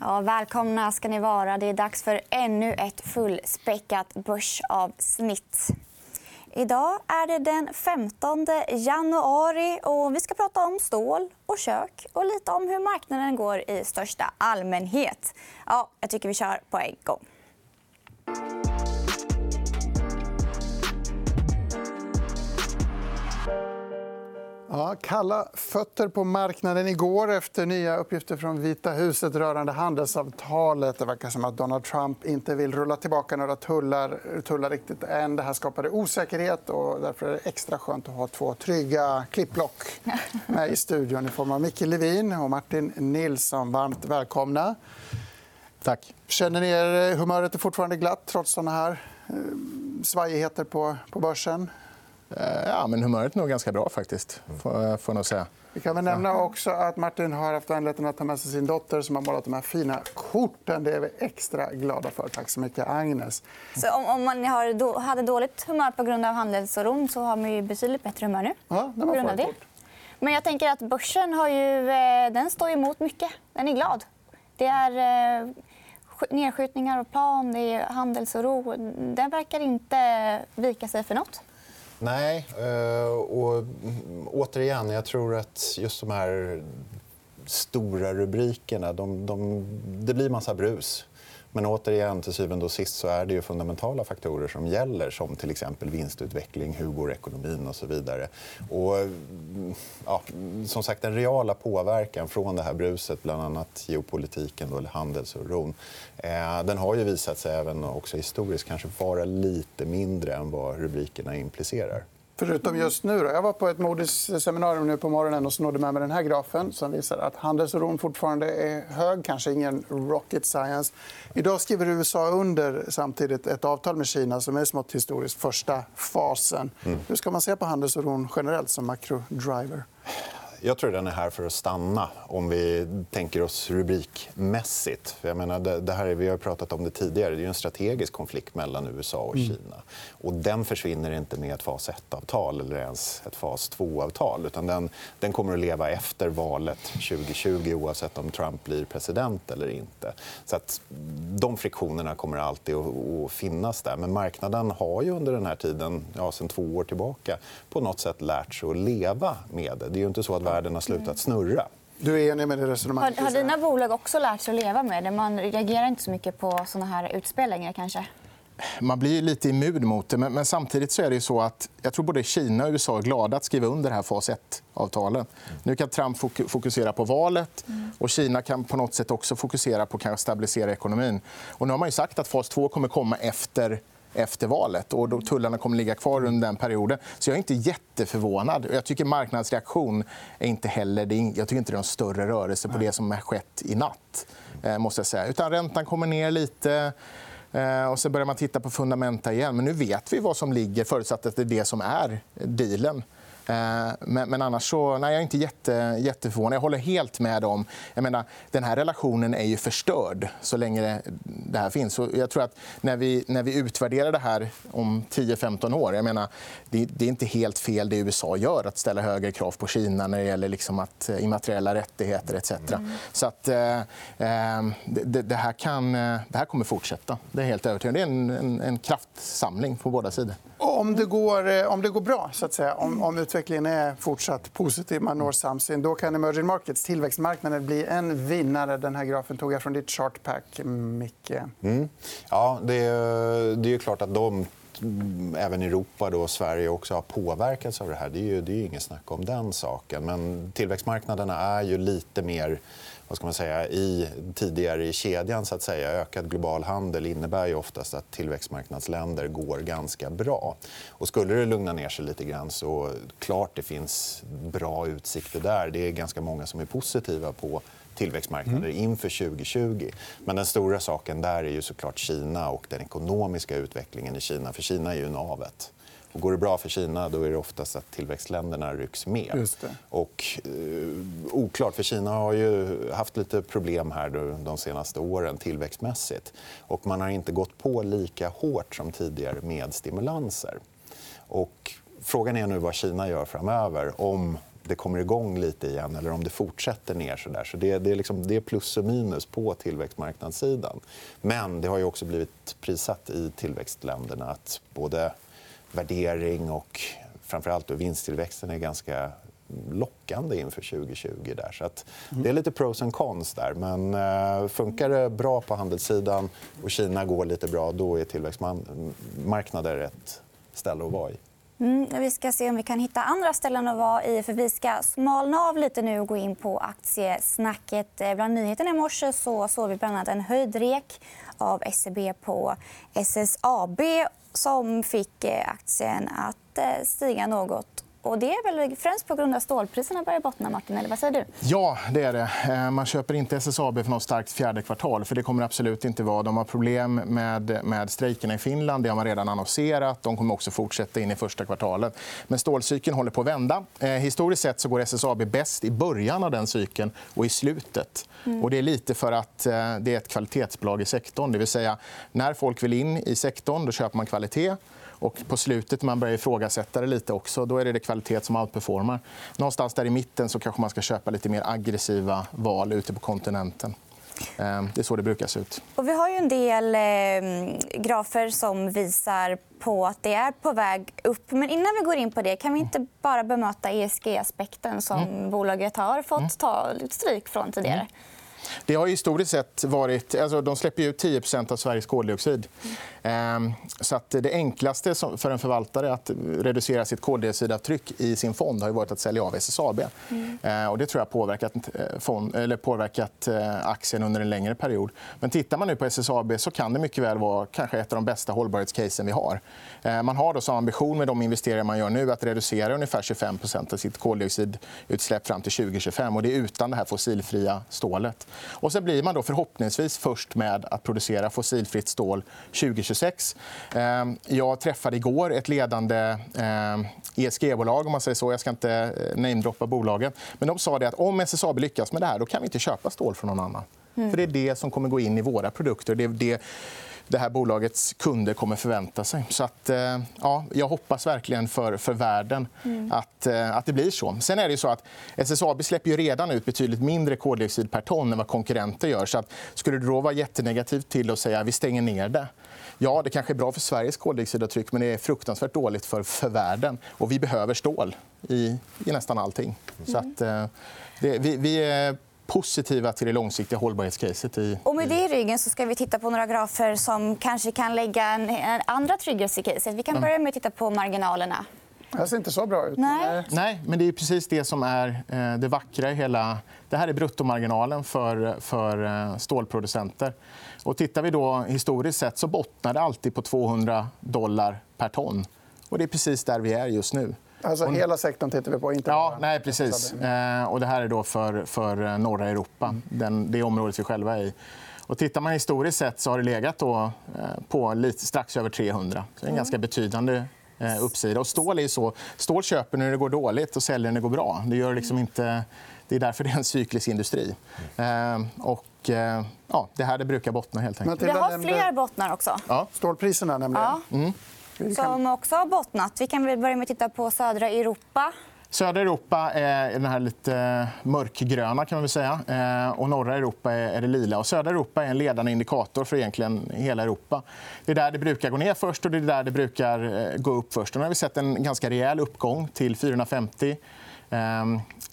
Ja, välkomna ska ni vara. Det är dags för ännu ett fullspäckat börsavsnitt. Idag är det den 15 januari. och Vi ska prata om stål och kök och lite om hur marknaden går i största allmänhet. Ja, jag tycker vi kör på en gång. Ja, kalla fötter på marknaden igår efter nya uppgifter från Vita huset rörande handelsavtalet. Det verkar som att Donald Trump inte vill rulla tillbaka några tullar, tullar riktigt än. Det här skapade osäkerhet. och Därför är det extra skönt att ha två trygga klippblock med i studion i form av Micke Levin och Martin Nilsson. Varmt välkomna. Tack. Känner ni er humöret är fortfarande glatt trots såna här eh, svajigheter på, på börsen? Eh, ja, men humöret är nog ganska bra. faktiskt. Får, får nog säga. Vi kan väl nämna också att Martin har haft vänligheten att ta med sig sin dotter som har målat de här fina korten. Det är vi extra glada för. Tack så mycket, Agnes. Så om, man har, hade dåligt humör på grund av handelsoron så har man ju betydligt bättre humör nu. Ja, på grund av det. Men jag tänker att börsen har ju, eh, den står emot mycket. Den är glad. Det är eh, nedskjutningar och plan, det är handelsoro. Den verkar inte vika sig för nåt. Nej. Eh, och mm, återigen, jag tror att just de här stora rubrikerna... De, de, det blir massa brus. Men återigen, till syvende och sist så är det ju fundamentala faktorer som gäller som till exempel vinstutveckling, hur går ekonomin och så vidare. Och, ja, som sagt, den reala påverkan från det här bruset, bland annat geopolitiken eller handelsoron eh, den har ju visat sig även också historiskt kanske vara lite mindre än vad rubrikerna implicerar. Förutom just nu. Då. Jag var på ett Modis seminarium nu på morgonen och snodde med mig den här grafen som visar att handelsoron fortfarande är hög. Kanske ingen rocket science. Idag skriver USA under samtidigt ett avtal med Kina som är smått historiskt första fasen. Mm. Hur ska man se på handelsoron generellt som makrodriver? Jag tror den är här för att stanna om vi tänker oss rubrikmässigt. jag menar, det här är, vi har pratat om det tidigare. Det är en strategisk konflikt mellan USA och mm. Kina. Och den försvinner inte med ett fas 1-avtal eller ens ett fas 2-avtal. Utan den, den kommer att leva efter valet 2020 oavsett om Trump blir president eller inte. Så att de friktionerna kommer alltid att finnas där. Men marknaden har ju under den här tiden, ja, sen två år tillbaka på något sätt lärt sig att leva med det. Det är inte så att världen har slutat snurra. Du är enig med det resonemanget? Har, har dina bolag också lärt sig att leva med det? Man reagerar inte så mycket på såna här utspel längre. Kanske? Man blir lite immun mot det. Men, samtidigt så är det så att jag tror både Kina och USA är glada att skriva under det här fas 1-avtalen. Nu kan Trump fokusera på valet. och Kina kan på något sätt också fokusera på att stabilisera ekonomin. Och nu har man sagt att fas 2 kommer komma efter efter valet. Och då tullarna kommer att ligga kvar under den perioden. Så jag är inte jätteförvånad. Jag tycker marknadsreaktion är inte heller... Jag tycker inte det är någon större rörelse på det som har skett i natt. Eh, måste jag säga. Utan räntan kommer ner lite. Eh, och så börjar man titta på fundamenta igen. Men nu vet vi vad som ligger, förutsatt att det är det som är dealen. Eh, men, men annars så, nej, jag är inte jätte, jätteförvånad. Jag håller helt med om... Jag menar, den här relationen är ju förstörd så länge det här finns. Och jag tror att när vi, när vi utvärderar det här om 10-15 år... Jag menar, det, det, är inte helt fel det USA gör, att ställa högre krav på Kina när det gäller liksom att, eh, immateriella rättigheter etc. Mm. Så att, eh, eh, det, det, här kan, det här kommer fortsätta. Det är helt övertygad. Det är en, en, en kraftsamling på båda sidor. Om det går, eh, om det går bra, så att säga, om, om utvecklingen är fortsatt positiv, man når samsyn, då kan emerging markets, tillväxtmarknaden, bli en vinnare. Den här grafen tog jag från ditt chartpack, Micke. Mm. Ja, det är, det är klart att de Mm, även Europa och Sverige också har påverkats av det här. Det är ju, det är ju inget snack om den saken. Men tillväxtmarknaderna är ju lite mer vad ska man säga, i, tidigare i kedjan. Så att säga. Ökad global handel innebär ju oftast att tillväxtmarknadsländer går ganska bra. Och skulle det lugna ner sig lite grann så klart det finns bra utsikter där. Det är ganska många som är positiva på tillväxtmarknader mm. inför 2020. Men den stora saken där är ju såklart Kina och den ekonomiska utvecklingen i Kina. För Kina är ju navet. Och går det bra för Kina då är det oftast att tillväxtländerna rycks med. Och, eh, oklart, för Kina har ju haft lite problem här de senaste åren tillväxtmässigt. Och man har inte gått på lika hårt som tidigare med stimulanser. Och frågan är nu vad Kina gör framöver. Om det kommer igång lite igen eller om det fortsätter ner. Så, där. så det, det, är liksom, det är plus och minus på tillväxtmarknadssidan. Men det har ju också blivit prissatt i tillväxtländerna att både värdering och framförallt vinsttillväxten är ganska lockande inför 2020. Där. Så att det är lite pros and cons där. Men eh, funkar det bra på handelssidan och Kina går lite bra då är tillväxtmarknader ett ställe att vara i. Mm, vi ska se om vi kan hitta andra ställen att vara i. för Vi ska smalna av lite nu och gå in på aktiesnacket. Eh, bland nyheterna i morse så såg vi bland annat en höjd rek av SEB på SSAB som fick eh, aktien att eh, stiga något och det är väl främst på grund av stålpriserna börjar bottna. Martin, eller vad säger du? Ja, det är det. Eh, man köper inte SSAB för något starkt fjärde kvartal. för Det kommer absolut inte vara. De har problem med, med strejkerna i Finland. Det har man redan annonserat. De kommer också fortsätta in i första kvartalet. Men stålcykeln håller på att vända. Eh, historiskt sett så går SSAB bäst i början av den cykeln och i slutet. Mm. Och det är lite för att eh, det är ett kvalitetsbolag i sektorn. Det vill säga, när folk vill in i sektorn då köper man kvalitet. Och på slutet, när man börjar ifrågasätta det lite också, då är det, det kvalitet som outperformar. Någonstans där i mitten så kanske man ska köpa lite mer aggressiva val ute på kontinenten. Ehm, det är så det brukar se ut. Och vi har ju en del eh, grafer som visar på att det är på väg upp. Men innan vi går in på det, kan vi inte bara bemöta ESG-aspekten som mm. bolaget har fått mm. ta stryk från tidigare? Mm. Det har historiskt sett varit... Alltså, de släpper ut 10% av Sveriges koldioxid. Mm. Så att det enklaste för en förvaltare att reducera sitt koldioxidavtryck i sin fond har varit att sälja av SSAB. Mm. Ehm, och det tror jag påverkat, eh, fond, eller påverkat eh, aktien under en längre period. Men tittar man nu på SSAB så kan det mycket väl vara kanske ett av de bästa hållbarhetscasen vi har. Ehm, man har då som ambition med de investeringar man gör nu att reducera ungefär 25% av sitt koldioxidutsläpp fram till 2025. Och det är utan det här fossilfria stålet. Och så blir man då förhoppningsvis först med att producera fossilfritt stål 2026. Ehm, jag träffade igår ett ledande ehm, ESG-bolag. Om man säger så. Jag ska inte eh, namedroppa bolagen. Men de sa att om SSAB lyckas med det här då kan vi inte köpa stål från någon annan. Mm. För Det är det som kommer gå in i våra produkter. Det är det det här bolagets kunder kommer förvänta sig. Så att, eh, ja, jag hoppas verkligen för, för världen mm. att, eh, att det blir så. Sen är det så att SSAB släpper ju redan ut betydligt mindre koldioxid per ton än vad konkurrenter gör. Så att, skulle det då vara jättenegativt till att säga att vi stänger ner det Ja, det kanske är bra för Sveriges koldioxidavtryck men det är fruktansvärt dåligt för, för världen. Och vi behöver stål i, i nästan allting. Mm. Så att, eh, det, vi, vi är positiva till det långsiktiga hållbarhetscaset. I... Och med det i ryggen så ska vi titta på några grafer som kanske kan lägga en, en andra trygghet i caset. Vi kan mm. börja med att titta på marginalerna. Det ser inte så bra ut. Nej. Nej, men det är precis det som är eh, det vackra i hela... Det här är bruttomarginalen för, för eh, stålproducenter. Och tittar vi då historiskt sett så bottnar det alltid på 200 dollar per ton. Och det är precis där vi är just nu. Alltså, hela sektorn tittar vi på, inte ja, nej, precis. Eh, och det här är då för, för eh, norra Europa, mm. den, det området vi själva är i. Och tittar man historiskt sett så har det legat då, eh, på lite, strax över 300. Så det är en mm. ganska betydande eh, uppsida. Och stål, är så. stål köper när det går dåligt och säljer när det går bra. Det, gör liksom inte, det är därför det är en cyklisk industri. Eh, och, eh, ja, det här det brukar bottna. helt enkelt. Det har fler bottnar också. Ja. Stålpriserna, nämligen. Ja. Mm som också har bottnat. Vi kan väl börja med att titta på södra Europa. Södra Europa är den här lite mörkgröna. kan man väl säga. Eh, och norra Europa är det lila. Och södra Europa är en ledande indikator för egentligen hela Europa. Det är där det brukar gå ner först och det är där det brukar eh, gå upp först. Och nu har vi sett en ganska rejäl uppgång till 450 Ehm,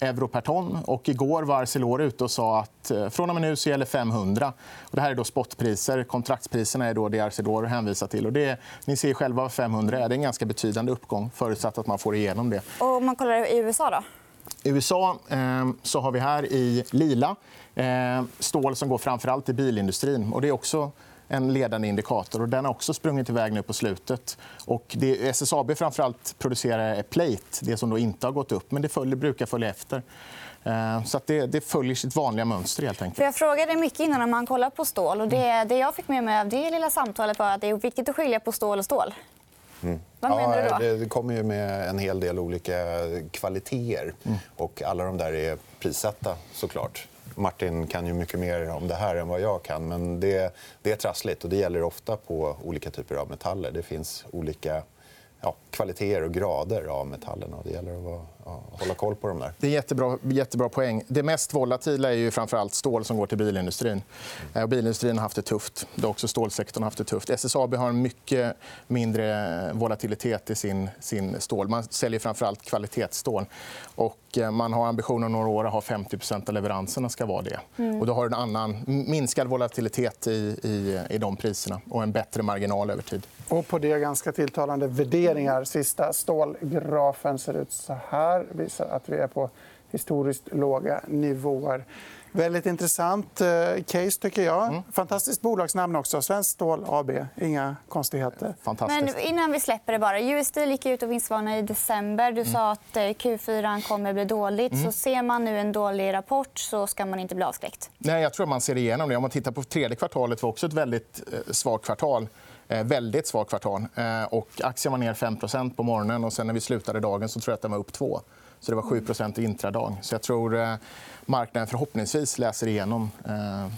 euro per ton. Och igår var Arcelor ute och sa att eh, från och med nu så gäller 500. Och det här är då spotpriser. Kontraktspriserna är då det Arcelor hänvisar till. Och det, ni ser själva vad 500 är. Det är en ganska betydande uppgång förutsatt att man får igenom det. Och om man kollar i USA? då? I USA eh, så har vi här i lila eh, stål som går framför allt till bilindustrin. Och det är också en ledande indikator. Och den har också sprungit iväg nu på slutet. Och det SSAB framförallt producerar är plate, det som då inte har gått upp. Men det följer, brukar följa efter. Eh, så det, det, följer sitt vanliga mönster. Helt enkelt. För jag frågade mycket innan om man kollar på stål. Och det, det jag fick med mig av det lilla samtalet var att det är viktigt att skilja på stål och stål. Mm. Vad menar du då? Det, det kommer ju med en hel del olika kvaliteter. Mm. Och alla de där är prissatta, såklart. Martin kan ju mycket mer om det här än vad jag kan. Men det, det är trassligt och det gäller ofta på olika typer av metaller. Det finns olika ja, kvaliteter och grader av metallerna. Det gäller att vara hålla koll på dem där. Det är jättebra, jättebra poäng. Det mest volatila är ju framförallt stål som går till bilindustrin. Eh, och bilindustrin har haft det tufft. Det har också stålsektorn haft det tufft. SSAB har en mycket mindre volatilitet i sin, sin stål. Man säljer framförallt kvalitetsstål. Och eh, man har ambitionen om några år att ha 50% av leveranserna ska vara det. Mm. Och då har du en annan minskad volatilitet i, i, i de priserna och en bättre marginal över tid. Och på det ganska tilltalande värderingar. Sista stålgrafen ser ut så här. Visar att vi är på historiskt låga nivåer. Väldigt intressant eh, case, tycker jag. Mm. Fantastiskt bolagsnamn också. Svenskt Stål AB. Inga konstigheter. Men innan vi släpper det bara. USD gick ut och vinstvarnade i december. Du mm. sa att eh, Q4 kommer bli dåligt. Mm. Så ser man nu en dålig rapport så ska man inte bli avskräckt. Nej, jag tror att man ser igenom det. Om man tittar på tredje kvartalet var också ett väldigt eh, svagt kvartal. Väldigt svagt kvartal. Och aktien var ner 5% på morgonen. och sen när vi slutade dagen så tror jag att den var upp 2 så det var 7 i intradag. Så jag tror eh, marknaden förhoppningsvis läser igenom eh,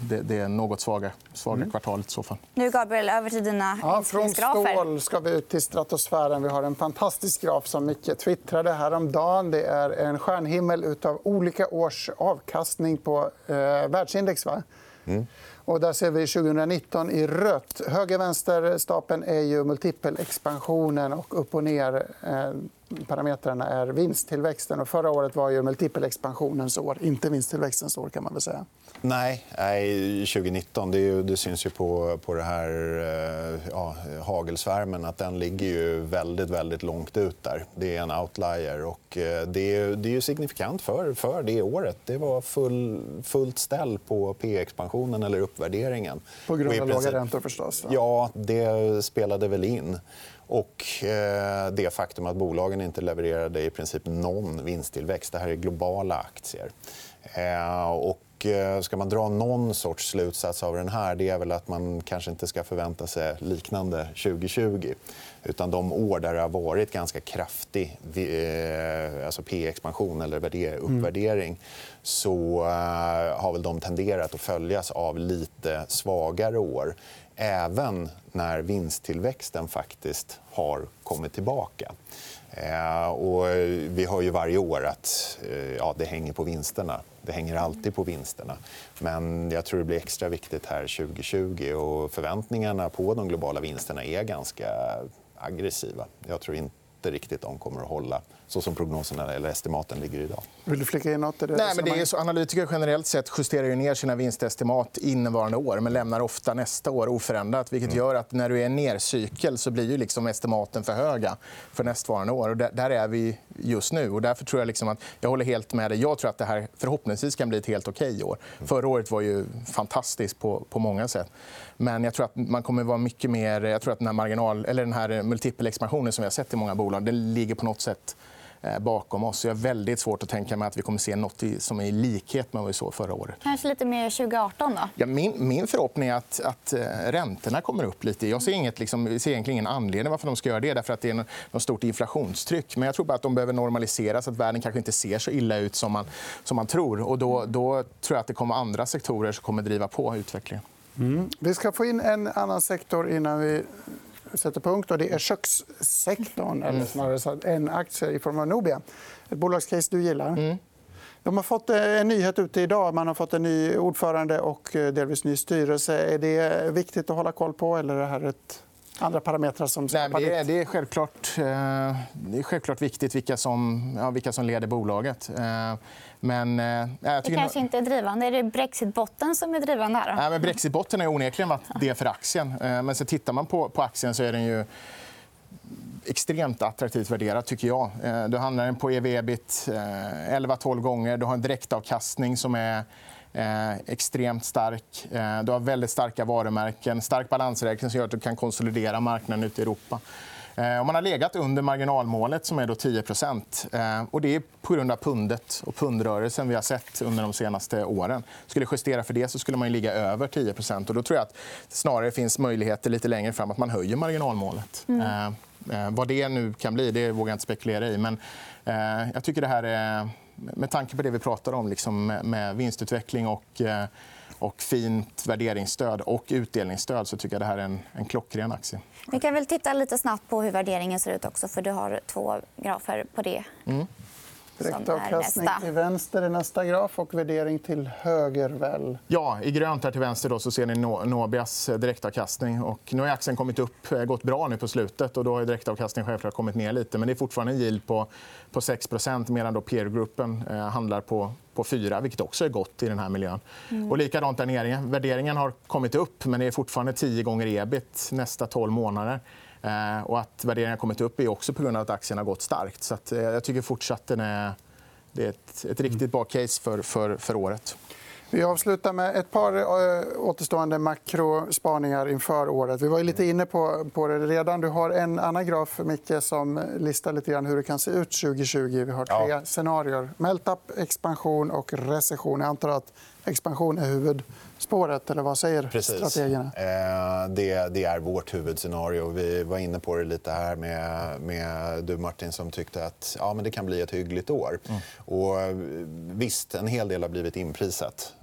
det, det något svaga, svaga mm. kvartalet. I så fall. Nu, Gabriel, över till dina ja, Från stål ska vi ut till stratosfären. Vi har en fantastisk graf som Micke twittrade häromdagen. Det är en stjärnhimmel av olika års avkastning på eh, världsindex. Va? Mm. Och där ser vi 2019 i rött. Höger vänster stapeln är ju multipelexpansionen och upp och ner eh, parametrarna är vinsttillväxten. Och förra året var ju multipelexpansionens år, inte vinsttillväxtens år. kan man väl säga. Nej, 2019 det, ju, det syns ju på, på det här eh, ja, hagelsvärmen att den ligger ju väldigt, väldigt långt ut där. Det är en outlier. och eh, Det är, det är signifikant för, för det året. Det var full, fullt ställ på P-expansionen eller uppvärderingen. På grund av låga räntor förstås? Va? Ja, det spelade väl in. Och eh, det faktum att bolagen inte levererade i princip någon vinsttillväxt. Det här är globala aktier. Eh, och eh, ska man dra någon sorts slutsats av den här det är väl att man kanske inte ska förvänta sig liknande 2020. Utan de år där det har varit ganska kraftig alltså P-expansion eller mm. uppvärdering så har väl de tenderat att följas av lite svagare år även när vinsttillväxten faktiskt har kommit tillbaka. Eh, och vi hör ju varje år att eh, ja, det hänger på vinsterna. Det hänger alltid på vinsterna. Men jag tror det blir extra viktigt här 2020. Och förväntningarna på de globala vinsterna är ganska aggressiva. Jag tror inte inte riktigt de kommer att hålla så som prognoserna eller estimaten ligger idag. Vill du flika in nåt? Det Nej, men det är så, analytiker generellt sett justerar ner sina vinstestimat innevarande år men lämnar ofta nästa år oförändrat. Vilket mm. gör att när du är i en nercykel så blir ju liksom estimaten för höga för nästvarande år. Och där, är vi just nu. Och därför tror jag, liksom att, jag håller helt med dig. Jag tror att det här förhoppningsvis kan bli ett helt okej år. Mm. Förra året var ju fantastiskt på, på många sätt. Men jag tror att man kommer vara mycket mer... Jag tror att den här, marginal, eller den här multipelexpansionen som vi har sett i många bolag den ligger på något sätt eh, bakom oss. Jag har väldigt svårt att tänka mig att vi kommer se nåt som är i likhet med vad vi såg förra året. Kanske lite mer 2018? Då? Ja, min, min förhoppning är att, att eh, räntorna kommer upp lite. Jag ser, inget, liksom, ser egentligen ingen anledning varför de ska göra det. Därför att det är något stort inflationstryck. Men jag tror bara att de behöver normaliseras. Att världen kanske inte ser så illa ut som man, som man tror. Och då, då tror jag att det kommer andra sektorer som kommer driva på utvecklingen. Mm. Vi ska få in en annan sektor innan vi sätter punkt. Och det är kökssektorn, eller mm. snarare en aktie i form av Nobia. Ett bolagscase du gillar. Mm. De har fått eh, en nyhet ute idag. Man har fått en ny ordförande och eh, delvis ny styrelse. Är det viktigt att hålla koll på? Eller är det här ett andra parametrar som Nej, det, är, det, är självklart, eh, det är självklart viktigt vilka som, ja, vilka som leder bolaget. Men, eh, jag det kanske inte är drivande. Är det brexitbotten som är drivande? Här, Nej, men brexitbotten har onekligen varit det för aktien. Eh, men så tittar man på, på aktien så är den ju extremt attraktivt värderad. tycker jag. Eh, du handlar den på ev-ebit 11-12 gånger. Du har en direktavkastning som är extremt stark. Du har väldigt starka varumärken, stark balansräkning som gör att du kan konsolidera marknaden ute i Europa. Eh, man har legat under marginalmålet, som är då 10 eh, och Det är på grund av pundet och pundrörelsen vi har sett under de senaste åren. Skulle justera för det så skulle man ligga över 10 och Då tror jag att det snarare finns möjligheter lite längre fram att man höjer marginalmålet. Mm. Eh, vad det nu kan bli det vågar jag inte spekulera i. Men jag tycker det här är, med tanke på det vi pratar om liksom med vinstutveckling och och fint värderingsstöd och utdelningsstöd så tycker jag det här är en, en klockren aktie. Vi kan väl titta lite snabbt på hur värderingen ser ut också, för du har två grafer på det. Mm. Direktavkastning till vänster i nästa graf och värdering till höger. Väl. Ja, I grönt här till vänster då, så ser ni Nobias direktavkastning. Och nu har aktien kommit upp, eh, gått bra nu på slutet. och Då har direktavkastningen självklart kommit ner lite. Men det är fortfarande en yield på, på 6% medan då peergruppen eh, handlar på, på 4 vilket också är gott i den här miljön. Mm. Och likadant där nere. Värderingen har kommit upp, men det är fortfarande 10 gånger ebit nästa 12 månader. Eh, och att värderingen har kommit upp är också på grund av att aktien har gått starkt. Så eh, jag tycker fortsatt den är, det är ett, ett riktigt bra case för, för, för året. Vi avslutar med ett par eh, återstående makrospaningar inför året. Vi var lite inne på, på det redan. Du har en annan graf, Micke, som listar lite grann hur det kan se ut 2020. Vi har tre ja. scenarier. Melt-up, expansion och recession. Jag antar att expansion är huvudspåret. Eller vad säger Precis. strategerna? Eh, det, det, är vårt huvudscenario. Vi var inne på det lite här med, med du, Martin, som tyckte att ja, men det kan bli ett hyggligt år. Mm. Och, visst, en hel del har blivit inprisat.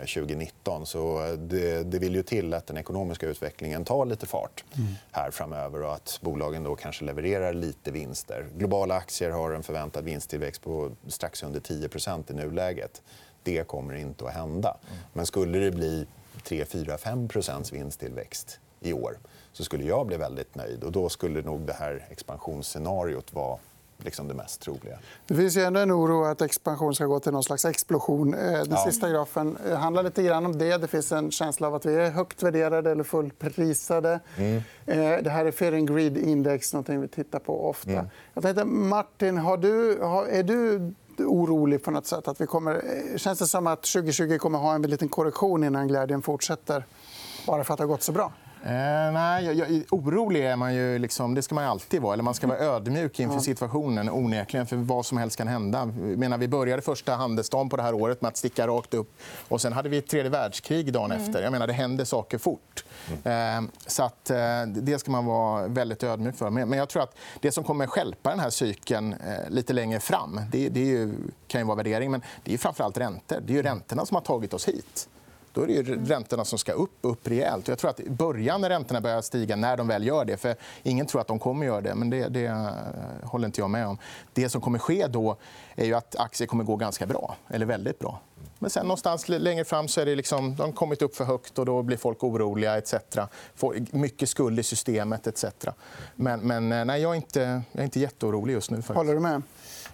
2019. Eh, så det, det, vill ju till att den ekonomiska utvecklingen tar lite fart mm. här framöver och att bolagen då kanske levererar lite vinster. Globala aktier har en förväntad vinsttillväxt på strax under 10% i nuläget. Det kommer inte att hända. Men skulle det bli 3, 4, 5 vinsttillväxt i år så skulle jag bli väldigt nöjd. Och då skulle nog det här expansionsscenariot vara liksom det mest troliga. Det finns ju ändå en oro att expansion ska gå till någon slags explosion. Eh, den ja. sista grafen eh, handlar lite grann om det. Det finns en känsla av att vi är högt värderade eller fullprisade. Mm. Eh, det här är Fear and Greed Index, något vi tittar på ofta. Mm. Jag tänkte, Martin, har du, är du orolig på något sätt? Att vi kommer, eh, känns det som att 2020 kommer ha en liten korrektion innan glädjen fortsätter? Bara för att det har gått så bra? Eh, nej, jag, jag, orolig är man ju. Liksom, det ska man alltid vara. Eller man ska vara ödmjuk inför situationen. Onekligen, för vad som helst kan hända. menar, vi började första handelsdagen på det här året med att sticka rakt upp. Och sen hade vi ett tredje världskrig dagen mm. efter. Jag menar, det händer saker fort. Mm. Eh, så att, eh, det ska man vara väldigt ödmjuk för. Men, men jag tror att det som kommer skälpa den här cykeln eh, lite längre fram det, det ju, kan ju vara värdering, men det är framför allt räntor. Det är ju räntorna som har tagit oss hit. Då är det ju räntorna som ska upp, upp rejält. Jag tror att i början när räntorna börjar stiga, när de väl gör det... för Ingen tror att de kommer göra det, men det, det håller inte jag med om. Det som kommer ske då är ju att aktier kommer gå ganska bra, eller väldigt bra. Men sen någonstans längre fram så är det liksom, de har kommit upp för högt och då blir folk oroliga. Etc. Får mycket skuld i systemet. Etc. Men, men eh, nej, jag, är inte, jag är inte jätteorolig just nu. Faktiskt. Håller du med?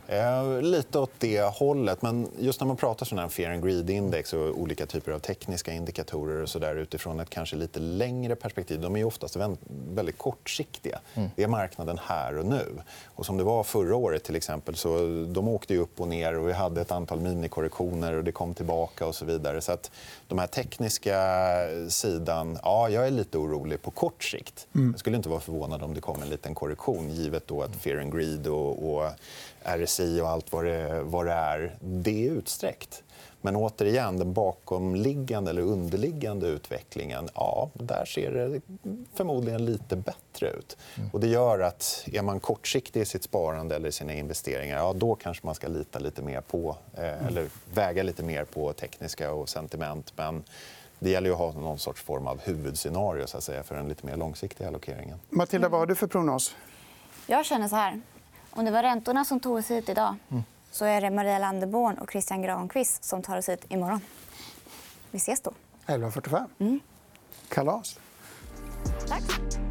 Eh, lite åt det hållet. Men just när man pratar här fear and greed index och olika typer av tekniska indikatorer och så där, utifrån ett kanske lite längre perspektiv, de är oftast väldigt kortsiktiga. Mm. Det är marknaden här och nu. Och som det var förra året, till exempel, så de åkte upp och ner och vi hade ett antal minikorrektioner och det kom tillbaka och så vidare. Så att de här tekniska sidan, ja, jag är lite orolig på kort sikt. Mm. Jag skulle inte vara förvånad om det kom en liten korrektion givet då att fear and greed och, och RSI och allt vad det, vad det är, det är utsträckt. Men återigen, den bakomliggande eller underliggande utvecklingen ja, där ser det förmodligen lite bättre ut. Mm. Och det gör att är man kortsiktig i sitt sparande eller sina investeringar ja, då kanske man ska lita lite mer på, eh, mm. eller väga lite mer på tekniska och sentiment. Men det gäller att ha någon sorts form av huvudscenario så att säga, för den lite mer långsiktiga allokeringen. Matilda, vad har du för prognos? Jag känner så här. Om det var räntorna som tog oss hit idag mm. så är det Maria Landerborn och Christian Granqvist som tar oss hit imorgon. Vi ses då. 11.45. Mm. Kalas. Tack.